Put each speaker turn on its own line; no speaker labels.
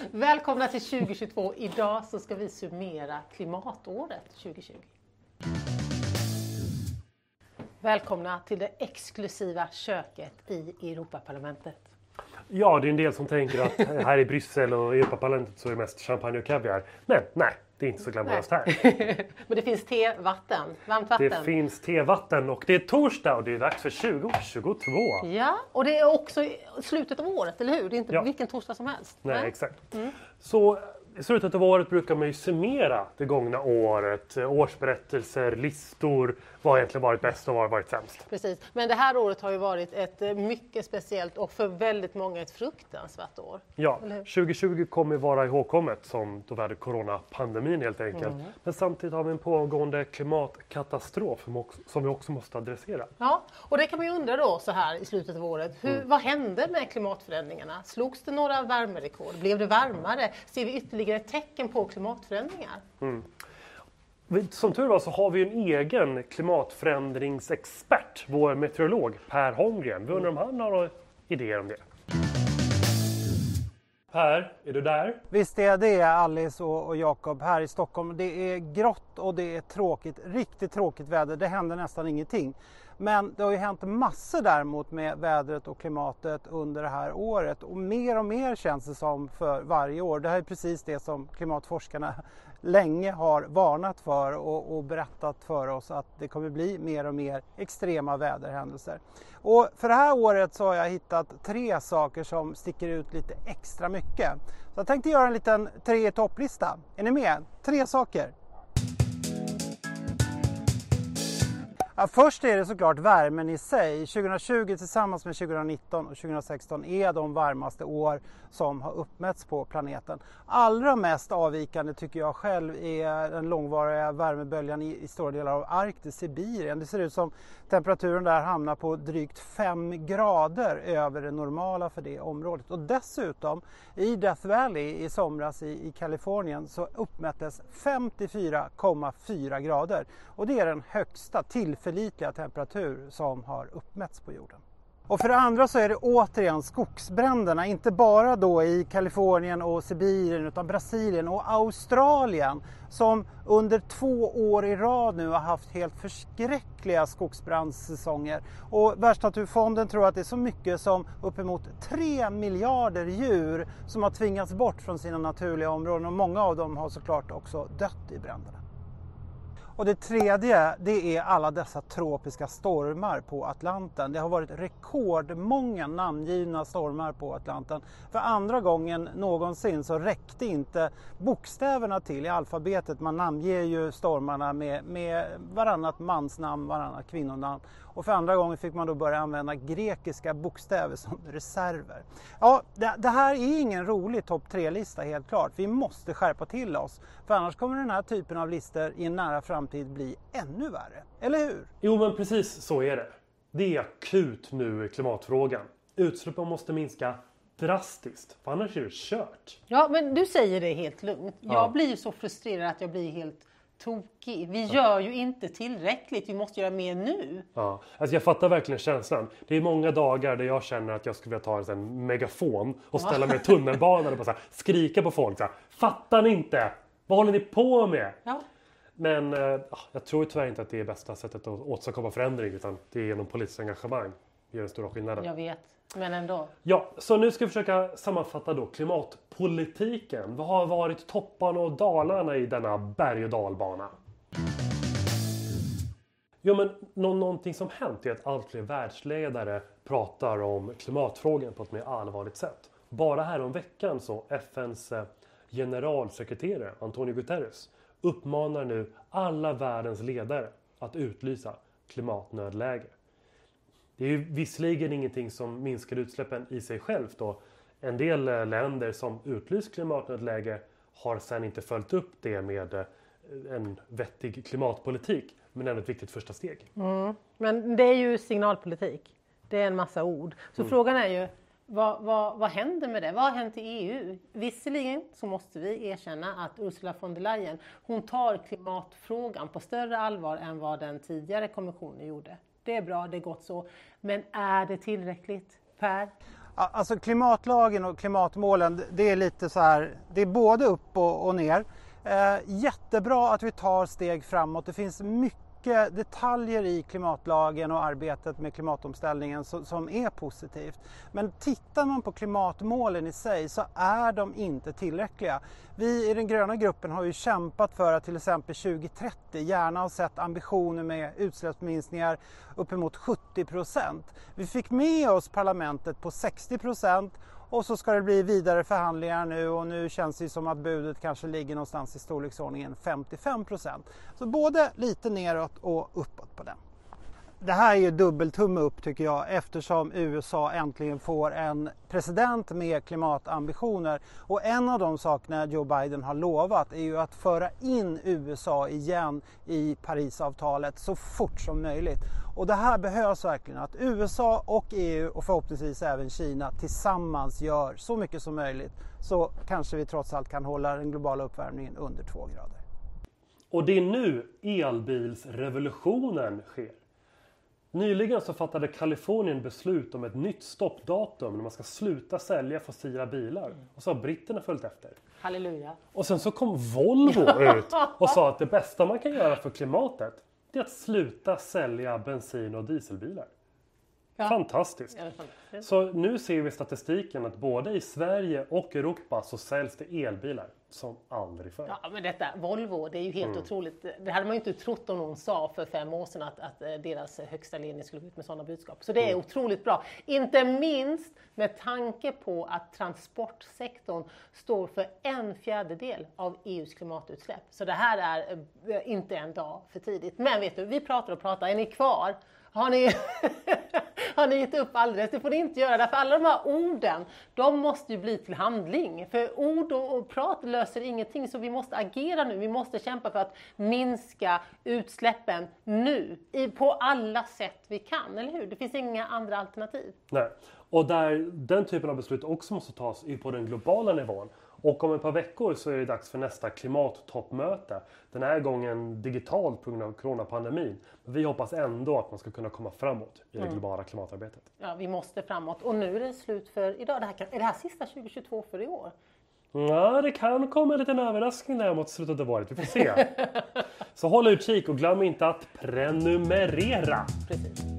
Välkomna till 2022. Idag så ska vi summera klimatåret 2020. Välkomna till det exklusiva köket i Europaparlamentet.
Ja, det är en del som tänker att här i Bryssel och Europaparlamentet så är det mest champagne och kaviar. Men nej, det är inte så glamoröst här.
Men det finns te, vatten, varmt vatten.
Det finns tevatten och det är torsdag och det är dags för 2022.
Ja, och det är också slutet av året, eller hur? Det är inte
Ja.
vilken torsdag som helst.
Nej, exakt. Så i slutet av året brukar man ju summera det gångna året. Årsberättelser, listor. Vad har egentligen varit bäst och vad har varit sämst?
Precis. Men det här året har ju varit ett eh, mycket speciellt och för väldigt många ett fruktansvärt år.
Ja,
Eller hur?
2020 kommer vara ihågkommet som då vi hade coronapandemin helt enkelt.
Mm.
Men samtidigt har vi en pågående klimatkatastrof som vi också måste adressera.
Ja, och det kan man ju undra då så här i slutet av året. Hur,
Mm.
Vad hände med klimatförändringarna? Slogs det några värmerekord? Blev det varmare? Ser vi ytterligare tecken på klimatförändringar?
Vi- Som tur var så har vi en egen klimatförändringsexpert, vår meteorolog Per Holmgren. Vi undrar om han har några idéer om det. Per, är du där?
Visst är det Alice och, och Jakob här i Stockholm. Det är grått och det är tråkigt, riktigt tråkigt väder. Det händer nästan ingenting. Men det har ju hänt massor däremot med vädret och klimatet under det här året och mer och mer känns det som för varje år. Det här är precis det som klimatforskarna länge har varnat för och, och berättat för oss att det kommer bli mer och mer extrema väderhändelser. Och för det här året så har jag hittat tre saker som sticker ut lite extra mycket. Så jag tänkte göra en liten tre i topplista. Är ni med? Tre saker. Ja, först är det såklart värmen i sig. 2020 tillsammans med 2019 och 2016 är de varmaste år som har uppmätts på planeten. Allra mest avvikande tycker jag själv är den långvariga värmeböljan i, i stora delar av Arktis, Sibirien. Det ser ut som temperaturen där hamnar på drygt 5 grader över det normala för det området. Och dessutom i Death Valley i somras i, i Kalifornien så uppmättes 54,4 grader och det är den högsta tillförlitliga temperatur som har uppmätts på jorden. Och för det andra så är det återigen skogsbränderna, inte bara då i Kalifornien och Sibirien utan Brasilien och Australien som under två år i rad nu har haft helt förskräckliga skogsbrandssäsonger. Och Världsnaturfonden tror att det är så mycket som uppemot 3 miljarder djur som har tvingats bort från sina naturliga områden och många av dem har såklart också dött i bränderna. Och det tredje, det är alla dessa tropiska stormar på Atlanten. Det har varit rekordmånga namngivna stormar på Atlanten. För andra gången någonsin så räckte inte bokstäverna till i alfabetet. Man namnger ju stormarna med, med varannat mansnamn, varannat kvinnonamn. Och för andra gången fick man då börja använda grekiska bokstäver som reserver. Ja, det, det här är ingen rolig topp tre-lista helt klart. Vi måste skärpa till oss. För annars kommer den här typen av listor i en nära framtid bli ännu värre. Eller hur?
Jo, men precis så är det. Det är akut nu i klimatfrågan. Utsläppen måste minska drastiskt, för annars är det kört.
Ja, men du säger det helt lugnt. Jag
Ja.
blir ju så frustrerad att jag blir helt tokig. Vi gör ju inte tillräckligt. Vi måste göra mer nu.
Ja, alltså jag fattar verkligen känslan. Det är många dagar där jag känner att jag skulle vilja ta en sån megafon och ställa mig i tunnelbanan och bara så här, skrika på folk. Så här, Fattar ni inte? Vad håller ni på med?
Ja.
Men eh, jag tror tyvärr inte att det är bästa sättet att åstadkomma förändring utan det är genom politiskt engagemang. Gör den stora skillnaden.
Jag vet, men ändå.
Ja, så nu ska vi försöka sammanfatta då klimatpolitiken. Vad har varit topparna och dalarna i denna berg och dalbana? Jo, men nå- någonting som hänt är att allt fler världsledare pratar om klimatfrågan på ett mer allvarligt sätt. Bara här om veckan så FNs eh, generalsekreterare Antonio Guterres uppmanar nu alla världens ledare att utlysa klimatnödläge. Det är ju visserligen ingenting som minskar utsläppen i sig självt då. En del eh, länder som utlyst klimatnödläge har sedan inte följt upp det med eh, en vettig klimatpolitik. Men ändå ett viktigt första steg.
Men det är ju signalpolitik. Det är en massa ord. Så
Mm.
frågan är ju, vad, vad, vad händer med det? Vad har hänt i EU? Visserligen så måste vi erkänna att Ursula von der Leyen, hon tar klimatfrågan på större allvar än vad den tidigare kommissionen gjorde. Det är bra, det är gott så. Men är det tillräckligt? Per?
Alltså klimatlagen och klimatmålen, det är lite så här, det är både upp och, och ner. Eh, jättebra att vi tar steg framåt. Det finns mycket mycket detaljer i klimatlagen och arbetet med klimatomställningen som är positivt. Men tittar man på klimatmålen i sig så är de inte tillräckliga. Vi i den gröna gruppen har ju kämpat för att till exempel 2030 gärna ha sett ambitioner med utsläppsminskningar uppemot 70 procent. Vi fick med oss parlamentet på 60 procent och så ska det bli vidare förhandlingar nu och nu känns det som att budet kanske ligger någonstans i storleksordningen 55 procent. Så både lite neråt och uppåt. Det här är ju dubbeltumme upp tycker jag eftersom USA äntligen får en president med klimatambitioner. Och en av de sakerna Joe Biden har lovat är ju att föra in USA igen i Parisavtalet så fort som möjligt. Och det här behövs verkligen att USA och EU och förhoppningsvis även Kina tillsammans gör så mycket som möjligt så kanske vi trots allt kan hålla den globala uppvärmningen under två grader.
Och det är nu elbilsrevolutionen sker. Nyligen så fattade Kalifornien beslut om ett nytt stoppdatum när man ska sluta sälja fossila bilar. Och så har britterna följt efter.
Halleluja.
Och sen så kom Volvo ut och sa att det bästa man kan göra för klimatet det är att sluta sälja bensin och dieselbilar. Ja. Fantastiskt. Så nu ser vi statistiken att både i Sverige och Europa så säljs det elbilar som aldrig förr.
Ja, men detta Volvo, det är ju helt mm. otroligt. Det hade man ju inte trott om någon sa för fem år sedan att, att eh, deras högsta ledning skulle gå ut med sådana budskap. Så det är mm. otroligt bra. Inte minst med tanke på att transportsektorn står för en fjärdedel av EUs klimatutsläpp. Så det här är eh, inte en dag för tidigt. Men vet du, vi pratar och pratar. Är ni kvar? Har ni, har ni gett upp alldeles? Det får ni inte göra, därför alla de här orden, de måste ju bli till handling. För ord och, och prat löser ingenting, så vi måste agera nu. Vi måste kämpa för att minska utsläppen nu, i, på alla sätt vi kan, eller hur? Det finns inga andra alternativ.
Nej, och där den typen av beslut också måste tas är på den globala nivån. Och om ett par veckor så är det dags för nästa klimattoppmöte. Den här gången digitalt på grund av coronapandemin. Men vi hoppas ändå att man ska kunna komma framåt i det mm. globala klimatarbetet.
Ja, vi måste framåt. Och nu är det slut för idag. Det här kan, är det här sista 2022 för i år?
Ja, det kan komma en liten överraskning där mot slutet av året. Vi får se. så håll utkik och glöm inte att prenumerera.
Precis.